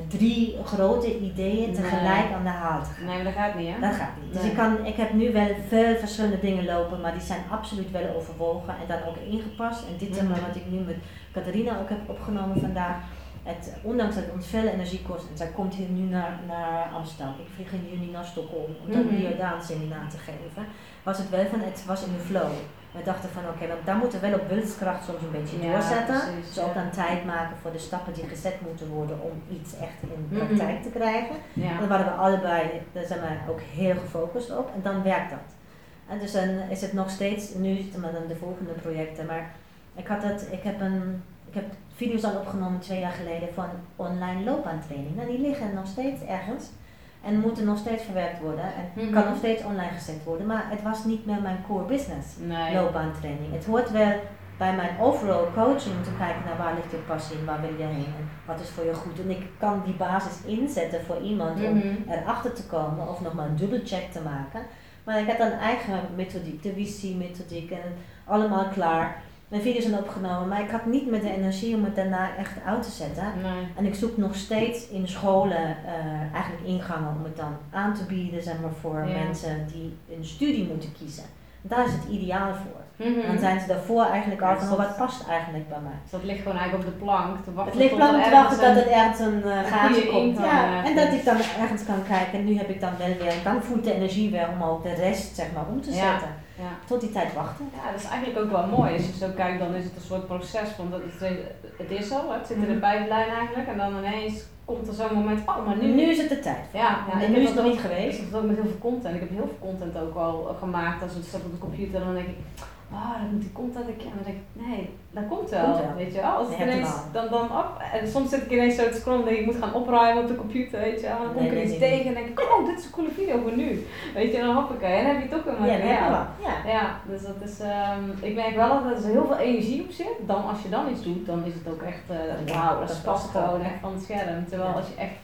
drie grote ideeën tegelijk aan de haal te gaan. nee, maar dat gaat niet hè? Dat gaat niet. Dus Nee. ik, kan, ik heb nu wel veel verschillende dingen lopen, maar die zijn absoluut wel overwogen en dan ook ingepast. En dit is maar wat ik nu met Catharina ook heb opgenomen vandaag. Het, ondanks dat het ons veel energie kost, en zij komt hier nu naar, naar Amsterdam. Ik vlieg in juni naar Stockholm om dan Mhm. een Jordaan seminar te geven. Was het wel van, het was in de flow. We dachten van oké, want daar moeten we wel op wilskracht soms een beetje Ja, doorzetten. precies, dus ook ja. dan tijd maken voor de stappen die gezet moeten worden om iets echt in Mhm. praktijk te krijgen. Ja. Daar waren we allebei, daar zijn we ook heel gefocust op en dan werkt dat. En dus dan is het nog steeds, nu zitten we dan de volgende projecten, maar ik had het, ik heb een, ik heb video's al opgenomen twee jaar geleden van online loopbaantraining. Nou, die liggen nog steeds ergens en moeten nog steeds verwerkt worden en Mhm. kan nog steeds online gezet worden, maar het was niet meer mijn core business, Nee. loopbaantraining. Het hoort wel bij mijn overall coaching om te kijken naar waar ligt je passie, waar wil je heen en wat is voor je goed. En ik kan die basis inzetten voor iemand om Mhm. erachter te komen of nog maar een dubbelcheck te maken. Maar ik had een eigen methodiek, de VC-methodiek en allemaal klaar. Mijn video's zijn opgenomen, maar ik had niet meer de energie om het daarna echt uit te zetten. Nee. En ik zoek nog steeds in scholen eh, eigenlijk ingangen om het dan aan te bieden zeg maar, voor Ja. mensen die een studie moeten kiezen. Daar is het ideaal voor. Mhm. Dan zijn ze daarvoor eigenlijk al van, dus wat past eigenlijk bij mij? Dus dat ligt gewoon eigenlijk op de plank te wachten Het ligt er te wachten dat het ergens een uh, een gaatje komt. Ja, eh, en dat ik dan ergens kan kijken. En nu heb ik dan wel weer, dan voelt de energie weer om ook de rest zeg maar om te zetten. Ja. Tot die tijd wachten. Ja, dat is eigenlijk ook wel mooi. Als je zo kijkt, dan is het een soort proces van dat het, het is al, het zit in de Mhm. pijplijn eigenlijk. En dan ineens komt er zo'n moment, oh maar nu. Nu is het de tijd. Ja, ja en nu is het nog niet geweest. Ik heb het ook met heel veel content. Ik heb heel veel content ook al gemaakt. Als het staat op de computer, dan denk ik, ah, dan moet die content. Ik, en dan denk ik, nee, dat komt wel. Komt wel. Weet je wel. Als het ineens, dan, dan op. En soms zit ik ineens zo te scrollen en denk ik, ik moet gaan opruimen op de computer, weet je wel. En dan kom Nee, ik er nee, tegen en denk ik, oh, dit is een coole video voor nu. Weet je, en dan hoppakee. En dan heb je toch een Ja, dat. Ja. Ja, dus dat is, ehm, ik merk wel dat er heel veel energie op zit. Dan als je dan iets doet, dan is het ook echt, wauw, dat dat is was pas het gewoon echt van het scherm. Terwijl als je echt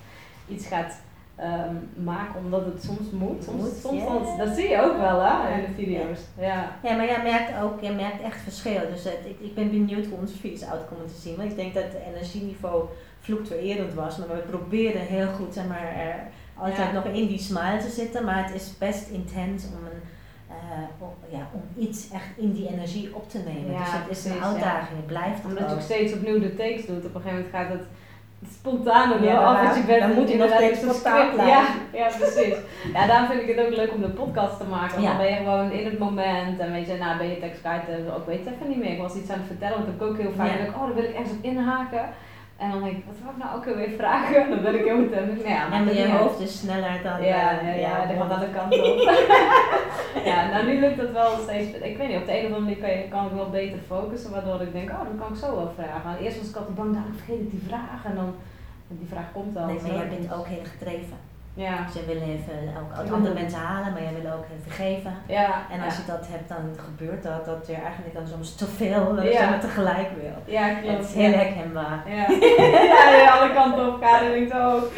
iets gaat ehm, maken omdat het soms moet, soms, Moet, soms ja. dat, dat zie je ook wel hè, in de video's. Ja. Ja, maar jij merkt ook, jij merkt echt verschil. Dus het, ik, ik ben benieuwd hoe onze video's uitkomen te zien. Want ik denk dat het energieniveau fluctuerend was. Maar we proberen heel goed zeg maar, er altijd Ja. nog in die smile te zitten. Maar het is best intens om, een, eh, om, ja, om iets echt in die energie op te nemen. Ja, dus het is een uitdaging. Het blijft Omdat je ook. steeds opnieuw de takes doet, op een gegeven moment gaat het spontaan er Ja, wel af. je bent dan moet je nog steeds spontaan blijven. Ja, ja, precies. Ja, daarom vind ik het ook leuk om de podcast te maken. Want Ja. dan ben je gewoon in het moment en weet je, nou ben je tekst kwijt, en ik weet het even niet meer. Ik was iets aan het vertellen, want ik ook heel vaak Ja. denk oh, daar wil ik ergens op inhaken. En dan denk ik, wat wil ik nou ook weer vragen? Dan ben ik heel meteen, nou ja, En je hoofd is sneller dan... Ja, eh, ja, ja, die gaat want- aan de kant op. ja, nou nu lukt dat wel steeds. Ik weet niet, op de een of andere manier kan, je, kan ik wel beter focussen, waardoor ik denk, oh, dan kan ik zo wel vragen. En eerst was ik altijd bang, dan vergeet ik die vraag en dan, die vraag komt wel. Nee, maar jij bent ook heel gedreven. Ja, Dus jij wil even ook andere mensen halen, maar jij wil ook even geven. ja. En als ja. je dat hebt, dan gebeurt dat, dat je eigenlijk dan soms te veel Ja. tegelijk wil. Ja, Het klopt. is heel herkenbaar. Ja. ja, alle kanten op en ik ook.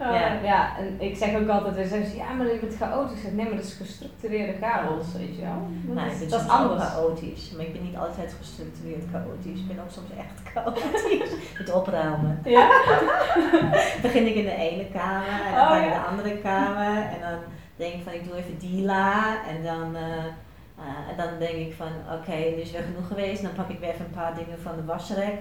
Uh, Ja. ja. en ik zeg ook altijd, zeggen ze, ja, maar je bent chaotisch. Ik zeg, nee, maar dat is gestructureerde chaos, weet je wel. Dat Nou, is, dat is anders. chaotisch, maar ik ben niet altijd gestructureerd chaotisch. Ik ben ook soms echt chaotisch. Met opruimen. Ja? Begin ik in de ene kamer en dan Oh, ga ik in ja. de andere kamer en dan denk ik van ik doe even die la en dan, eh, eh, en dan denk ik van oké, nu is weer genoeg geweest. Dan pak ik weer even een paar dingen van de wasrek.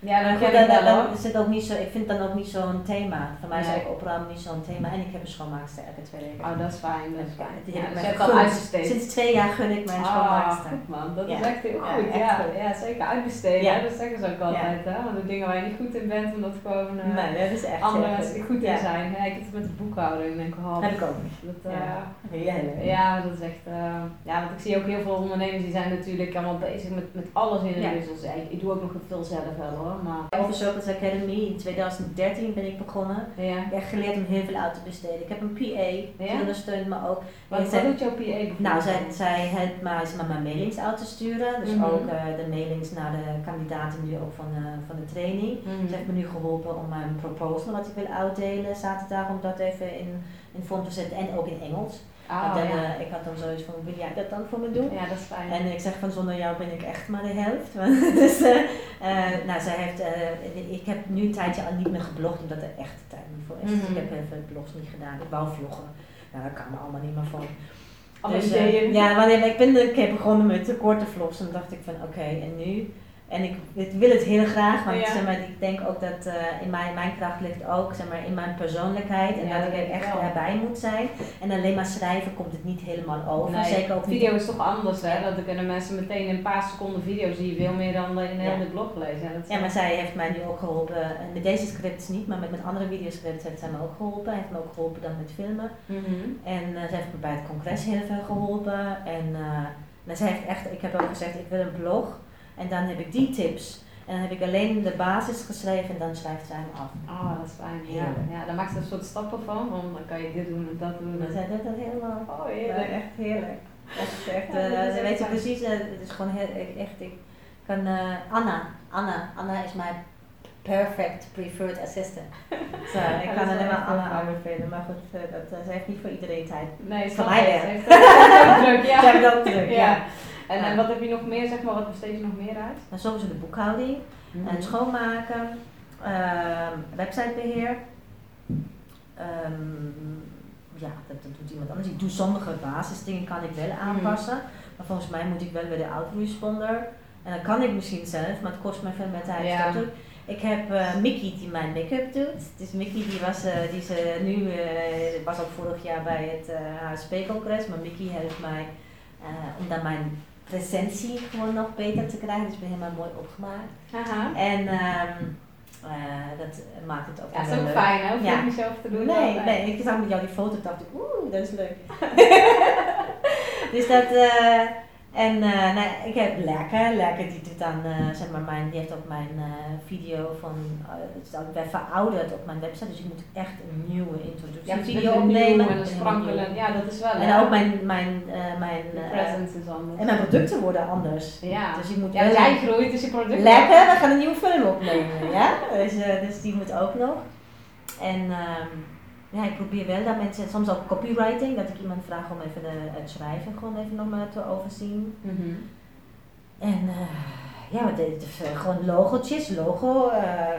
Ja, dan ken ik dan het ook niet zo, ik vind dan ook niet zo'n thema. Voor mij is ook opruimen niet zo'n thema. En ik heb een schoonmaakster elke twee weken. Oh, dat is fijn, dat is Ja, fijn. die Ja, heb ik al uitbesteed. Sinds twee jaar gun ik mijn Ah, schoonmaakster. goed man, dat is Ja. echt heel Ja, goed. Ja, ja, zeker uitbesteden, Ja. dat zeggen ze ook altijd. Hè? Want de dingen waar je niet goed in bent, omdat gewoon eh, nee, dat is echt andere mensen goed in Ja. zijn. Ja, ik heb het met de boekhouding en denk ik, oh, Heb ik ook niet. dat, Ja. eh, Heerlijk. Ja, dat is echt. eh, ja, want ik zie ook heel veel ondernemers die zijn natuurlijk allemaal bezig met, met alles in de Ja. Ja, ik doe ook nog veel zelf wel Circles Academy in 2013 ben ik begonnen. Ja. Ik heb geleerd om heel veel uit te besteden. Ik heb een PA, die ondersteunt me ook. Wat, wat doet jouw PA Nou, zij, zij helpt mij met mijn mailings uit te sturen. Dus mhm. ook uh, de mailings naar de kandidaten nu ook van, uh, van de training. Mm Ze heeft me nu geholpen om mijn proposal wat ik wil uitdelen zaterdag om dat even in, in vorm te zetten en ook in Engels. Oh, dan, ja. uh, ik had dan zoiets van, wil jij dat dan voor me doen? Ja, dat is fijn. En ik zeg van, zonder jou ben ik echt maar de helft. dus, uh, uh, nou, zij heeft, ik heb nu een tijdje al niet meer geblogd, omdat er echt tijd niet voor is. Mm -hmm. Ik heb even blogs niet gedaan. Ik wou vloggen. Nou, daar kan me allemaal niet meer van. Alle dus, ideeën. ja, maar ik ben een keer begonnen met korte vlogs en dacht ik van, oké, en nu? En ik, ik, wil het heel graag, want zeg maar, ik denk ook dat uh, in mijn, mijn kracht ligt ook zeg maar, in mijn persoonlijkheid en dat ik er echt erbij moet zijn. En alleen maar schrijven komt het niet helemaal over. Nee, Zeker ook video is toch anders, hè? Dat kunnen mensen meteen in een paar seconden video zien, veel meer dan in een hele blog lezen. Ja, maar zij heeft mij nu ook geholpen, met deze scripts niet, maar met mijn andere videoscripts heeft zij me ook geholpen. Hij heeft me ook geholpen dan met filmen. Mm -hmm. En uh, zij heeft me bij het congres heel veel geholpen. En uh, zij heeft echt, ik heb ook gezegd, ik wil een blog en dan heb ik die tips. En dan heb ik alleen de basis geschreven en dan schrijft zij hem af. Oh, dat is fijn. Ja, ja dan maakt ze een soort stappen van, want dan kan je dit doen en dat doen. En zij doet dat helemaal. Oh, heerlijk. echt heerlijk. Dat is echt, uh, weet je precies, uh, het is gewoon heel, echt, ik kan, uh, Anna, Anna, Anna is mijn perfect preferred assistant. Zo, ik kan alleen maar Anna aanbevelen, maar goed, dat, dat heeft niet voor iedereen tijd. Nee, voor mij wel. Ze heeft ook druk, ja. Ze heeft ook druk, ja. En, en wat heb je nog meer, zeg maar, wat besteed je nog meer uit? Nou, sowieso de boekhouding, mm het schoonmaken, uh, websitebeheer. Um, ja, dat, dat, doet iemand anders. Ik doe sommige basisdingen kan ik wel aanpassen, mm maar volgens mij moet ik wel weer de autoresponder. En dat kan ik misschien zelf, maar het kost me veel meer tijd. Ja. Ik heb uh, Mickey die mijn make-up doet. Dus Mickey die was, uh, die ze nu, uh, was ook vorig jaar bij het HSP-congres, maar Mickey helpt mij omdat mijn presentie gewoon nog beter te krijgen. Dus ik ben helemaal mooi opgemaakt. Aha. En um, uh, dat maakt het ook ja, dat is ook fijn, hè? Je ja. niet zelf te doen. Nee, nee, ik zag met jou die foto dacht ik, oeh, dat is leuk. dus dat, uh, en uh, nou, ik heb Lekker, Lekker die doet dan, uh, zeg maar, mijn, die heeft ook mijn uh, video van, het is ook verouderd op mijn website, dus ik moet echt een nieuwe introductie ja, video opnemen. En sprankelen, ja dat is wel. En ook mijn, mijn, mijn presence is anders. En mijn producten worden anders. Ja, dus ik moet ja, jij groeit, dus je producten. Lekker, we gaan een nieuwe film opnemen, ja, dus, dus die moet ook nog. En um, ja, ik probeer wel dat mensen, soms ook copywriting, dat ik iemand vraag om even de, het schrijven gewoon even nog maar te overzien. Mm -hmm. En uh, ja, uh, gewoon logotjes, logo, uh,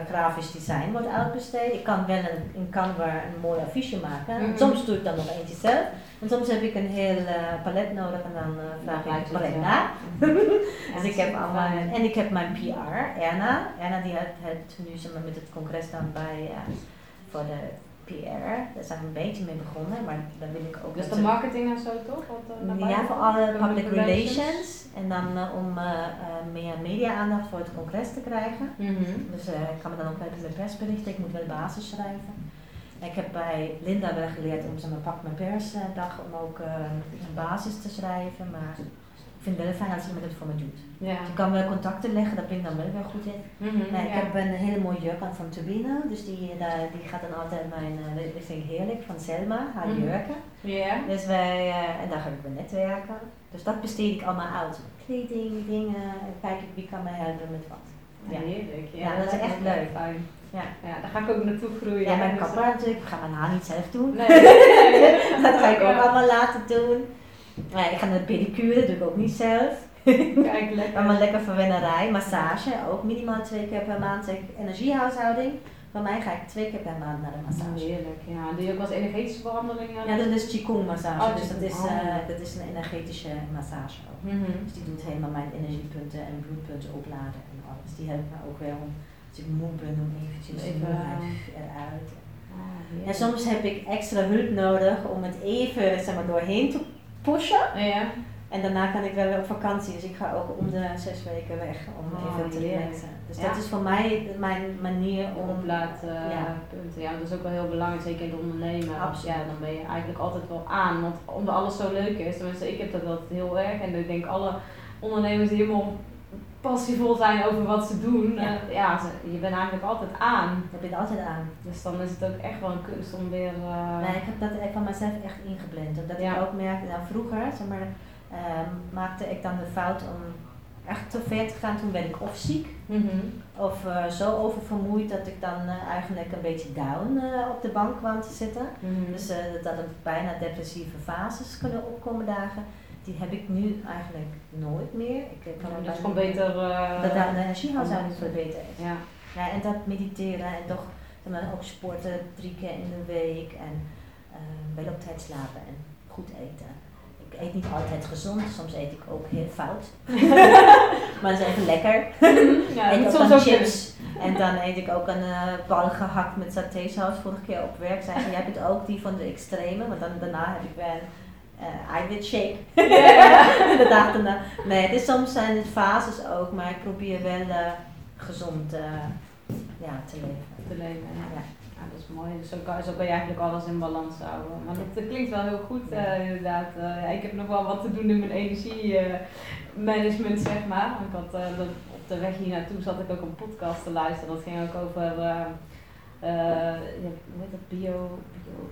grafisch design wordt uitbesteed. Ik kan wel een, in Canva een mooi affiche maken. Mm -hmm. Soms doe ik dan nog eentje zelf. En soms heb ik een heel palet nodig en dan vraag ik het palet na. dus ik heb allemaal, en ik heb mijn PR, Erna. Erna die had, had nu met het congres dan bij, voor de PR, daar zijn we een beetje mee begonnen, maar dan wil ik ook. Dus de marketing en zo toch? Uh, ja, voor alle public relations. En dan uh, om uh, meer media-aandacht voor het congres te krijgen. Mm -hmm. Dus ik kan me dan ook helpen met persberichten, ik moet wel basis schrijven. Ik heb bij Linda wel geleerd om zeg maar, pak mijn persdag om ook een basis te schrijven, maar ik vind het wel fijn als iemand het voor me doet. Ja. Je kan wel contacten leggen, daar ben ik dan wel weer goed in. Mm -hmm, nee, ik heb een hele mooie jurk aan van Turbina, dus die, daar, die gaat dan altijd mijn, dat vind ik heerlijk, van Selma, haar mm -hmm. jurken. Yeah. Dus wij, uh, en daar ga ik bij netwerken. Dus dat besteed ik allemaal uit. Kleding, dingen, en kijk ik wie kan mij helpen met wat. Ja, heerlijk. Ja, ja, dat is echt leuk. Fijn. Ja. ja, daar ga ik ook naartoe groeien. Ja, mijn kapper natuurlijk, ik ga mijn haar niet zelf doen. Nee. dat ga ik ook allemaal laten doen. Ja, ik ga naar de pedicure, doe ik ook niet zelf. Kijk, lekker. maar lekker verwennerij, massage, ook minimaal twee keer per maand. Energiehuishouding, bij mij ga ik twee keer per maand naar de massage. Heerlijk, ja. Doe je ook als energetische behandelingen? Ja, dat is Qigong massage, oh, dus dat is, uh, dat is een energetische massage ook. Mm -hmm. Dus die doet helemaal mijn energiepunten en bloedpunten opladen en alles. Die helpt me ook wel om, als ik moe ben, om eventjes Even, eruit. Ah, ja, soms heb ik extra hulp nodig om het even zeg maar, doorheen te pushen. Ja. En daarna kan ik wel weer op vakantie, dus ik ga ook om de zes weken weg om oh, even te relaxen. Dus dat is voor mij mijn manier om... Oplaadpunten, ja. punten. ja, dat is ook wel heel belangrijk, zeker in het ondernemen. Absoluut. Ja, dan ben je eigenlijk altijd wel aan, want omdat alles zo leuk is, tenminste ik heb dat heel erg en ik denk alle ondernemers die helemaal passievol zijn over wat ze doen. Ja, uh, ja ze, je bent eigenlijk altijd aan. Je bent altijd aan. Dus dan is het ook echt wel een kunst om weer... Uh... Nee, ik heb dat van mezelf echt ingeblend. Omdat ik ook merkte, nou vroeger zeg maar, maakte ik dan de fout om echt te ver te gaan. Toen werd ik of ziek mm -hmm. of uh, zo oververmoeid dat ik dan eigenlijk een beetje down op de bank kwam te zitten. Mm -hmm. Dus dat er bijna depressieve fases kunnen opkomen dagen. Die heb ik nu eigenlijk nooit meer. Ik heb ja, dus gewoon beter. dat daar de energiehuishouding verbeterd is. Ja. ja. En dat mediteren en toch maar, ook sporten drie keer in de week en wel op tijd slapen en goed eten ik eet niet altijd gezond, soms eet ik ook heel fout. maar dat is even lekker. Ja, ook dan chips. En dan eet ik ook een uh, bal gehakt met satésaus vorige keer op werk. Zei jij hebt ook die van de extreme, want dan, daarna heb ik wel uh, eiwit shake. Yeah. Nee, dus soms zijn het fases ook, maar ik probeer wel uh, gezond ja, te leven. Te leven, ja dat is mooi. Dus zo kan, zo kan je eigenlijk alles in balans houden. Maar dat, klinkt wel heel goed uh, inderdaad. Ik heb nog wel wat te doen in mijn energiemanagement, zeg maar. Ik had, dat, op de weg hier naartoe zat ik ook een podcast te luisteren. Dat ging ook over, ja, hoe heet dat, bio... bio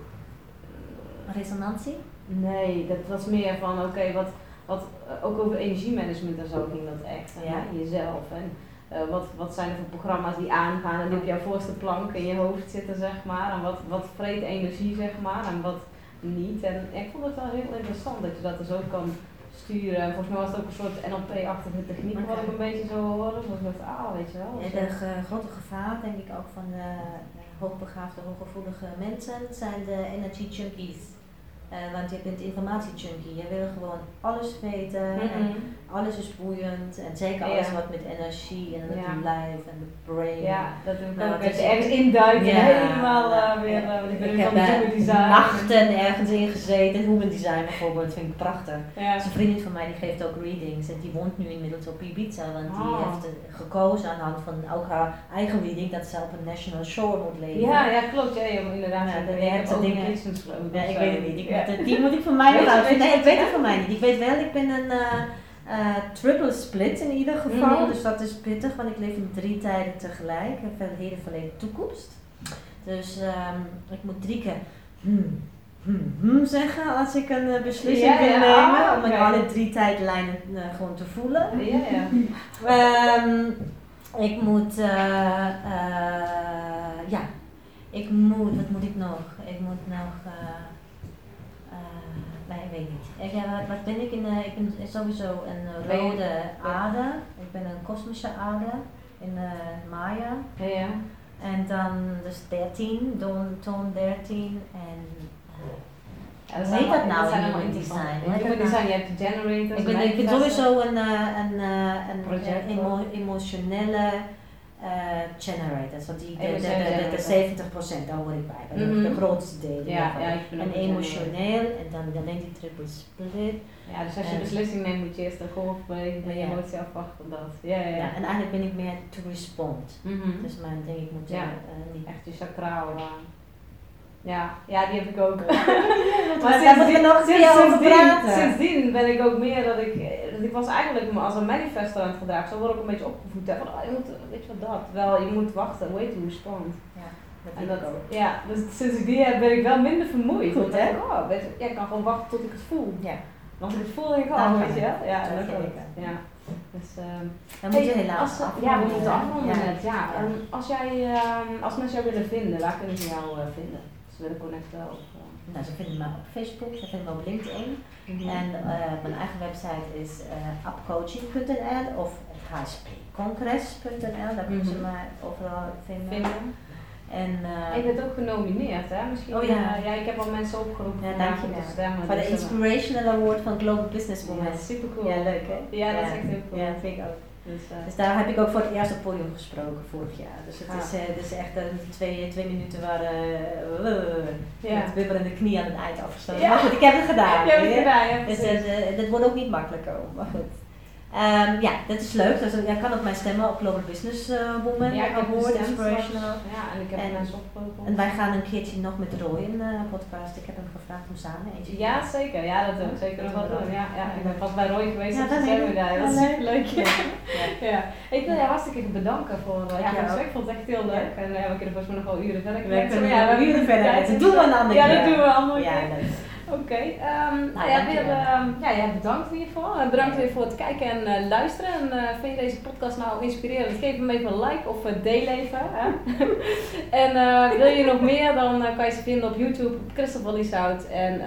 Resonantie? Nee, dat was meer van, oké, wat, wat, ook over energiemanagement en zo ging dat echt. Ja. jezelf. En, uh, wat, wat zijn er voor programma's die aangaan en die op jouw voorste plank in je hoofd zitten, zeg maar. En wat, wat vreet energie, zeg maar, en wat niet. En ik vond het wel heel interessant dat je dat dus ook kan sturen. En volgens mij was het ook een soort NLP-achtige techniek okay. wat ik een beetje zo hoorde. Dus ik dacht, ah, weet je wel. Ja, de grote gevaar, denk ik ook van de hoogbegaafde, hooggevoelige mensen, zijn de energy junkies. Uh, want je bent informatiejunkie. Je wil gewoon alles weten. Mm -hmm. en alles is boeiend. En zeker alles ja. wat met energie en het ja. lijf en de brain. Ja, dat doe ik nou, ook. Dat je ergens induiken. Ja, helemaal uh, weer. Uh, ik, ik heb design. nachten ergens in gezeten. Human design bijvoorbeeld. vind ik prachtig. Ja. Dus een vriendin van mij die geeft ook readings. En die woont nu inmiddels op Ibiza. Want die oh. heeft gekozen aan de hand van ook haar eigen reading. Dat ze op een national shore moet leven. Ja, ja klopt. Ja, inderdaad. Ja, je hebt dingen. Ja, ik weet het niet die moet ik van mij nog uit. Nee, ik weet het van mij niet. Ik weet wel, ik ben een uh, uh, triple split in ieder geval. Mm. Dus dat is pittig, want ik leef in drie tijden tegelijk. Ik heb heden, verleden, toekomst. Dus um, ik moet drie keer hmm, hmm, hmm zeggen als ik een uh, beslissing wil nemen. Oh, om okay. alle drie tijdlijnen gewoon te voelen. Ja, um, ik moet, ja, ik moet, wat moet ik nog? Ik moet nog Nee, ik weet niet. Ik, wat, wat ben ik? In, uh, ik ben sowieso een rode aarde. Ik ben een kosmische aarde in uh, Maya. Ja, ja. En dan dus 13, toon, toon 13 en ja, dat heet dat nou zijn allemaal design? Human design, je hebt de generator. Ik ben, ik ben sowieso een, een, een, een emo, emotionele generators, want die, de, de, de, de, de 70% daar hoor ik bij, -hmm. de grootste delen. Ja, ja, ik en emotioneel, en dan, dan neemt die triple split. Ja, dus als je beslissing neemt moet je eerst een golf bij je ja. emotie afwachten dat. Ja, ja, ja. en eigenlijk ben ik meer to respond. -hmm. Dus mijn ding, ik moet ja. Uh, niet echt je sacraal uh, ja, ja, die heb ik ook. maar daar moeten we nog sinds, sindsdien, sindsdien ben ik ook meer dat ik, dat ik was eigenlijk als een manifesto aan het gedragen. Zo word ik een beetje opgevoed. Hè, van, oh, je moet, weet je wat dat, wel, je moet wachten, wait to respond. Ja, dat en dat, ook. Ja, dus sinds ik die heb ben ik wel minder vermoeid. Goed hè? Oh, weet je, ja, ik kan gewoon wachten tot ik het voel. Ja. als ik het voel, denk ik, oh, weet je Ja, dat ook. Ja. Dus, dan moet je helaas als, Ja, we moeten afronden ja. net. Ja. ja. als, jij, uh, als mensen jou willen vinden, waar kunnen ze jou uh, vinden? Willen connecten? Of, uh... Nou, ze vinden me op Facebook, ze vinden me op LinkedIn. Mm -hmm. En uh, mijn eigen website is uh, upcoaching.nl of hspcongres.nl, daar kunnen mm -hmm. ze mij overal vinden. vinden. En, je bent ook genomineerd, hè? Misschien, oh ja. ja, ik heb al mensen opgeroepen ja, dank je te stemmen. Voor de dus, Inspirational Award van Global Business Woman. Ja, super cool. Ja, leuk hè? Ja, dat is echt heel cool. Ja, vind ik ook. Dus, uh, dus, daar heb ik ook voor het eerst op podium gesproken vorig jaar. Dus het, ah. is, uh, dus echt uh, twee, twee minuten waren uh, met bibberende knie aan het eind afgestoten. Ja. Maar goed, ik heb het gedaan. Ik heb het gedaan, ja. Dus dat wordt ook niet makkelijker. Maar goed. Um, ja, dat is leuk. Dus, jij kan ook mijn stemmen op Global Business uh, Woman ja, ik heb Award, Inspirational. Ja, en ik heb en, opgeroepen. En wij gaan een keertje nog met Roy een uh, podcast. Ik heb hem gevraagd om samen eentje Ja, zeker. Ja, dat we zeker nog wel doen. Ja, ja, ik ben pas bij Roy geweest ja, zijn we daar. Dat is super leuk. Ja. ja. Ik wil jou hartstikke bedanken voor uh, ja, ja, Ik vond het echt heel leuk. En ja, we kunnen volgens mij nog wel uren verder. We kunnen ja, uren verder. Dat doen we een andere keer. Ja, dat doen we een andere keer. Oké, okay, um, nou, ja, weer, uh, ja, ja, bedankt in ieder geval. Uh, bedankt weer voor het kijken en uh, luisteren. En uh, vind je deze podcast nou inspirerend? Geef hem even een like of deel even. Hè? en wil je nog meer, dan kan je ze vinden op YouTube, op Christopher Lieshout. En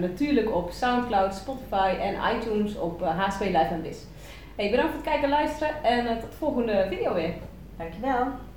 natuurlijk op Soundcloud, Spotify en iTunes op H2 Live en Biz. Hey, bedankt voor het kijken en luisteren en tot de volgende video weer. Dankjewel.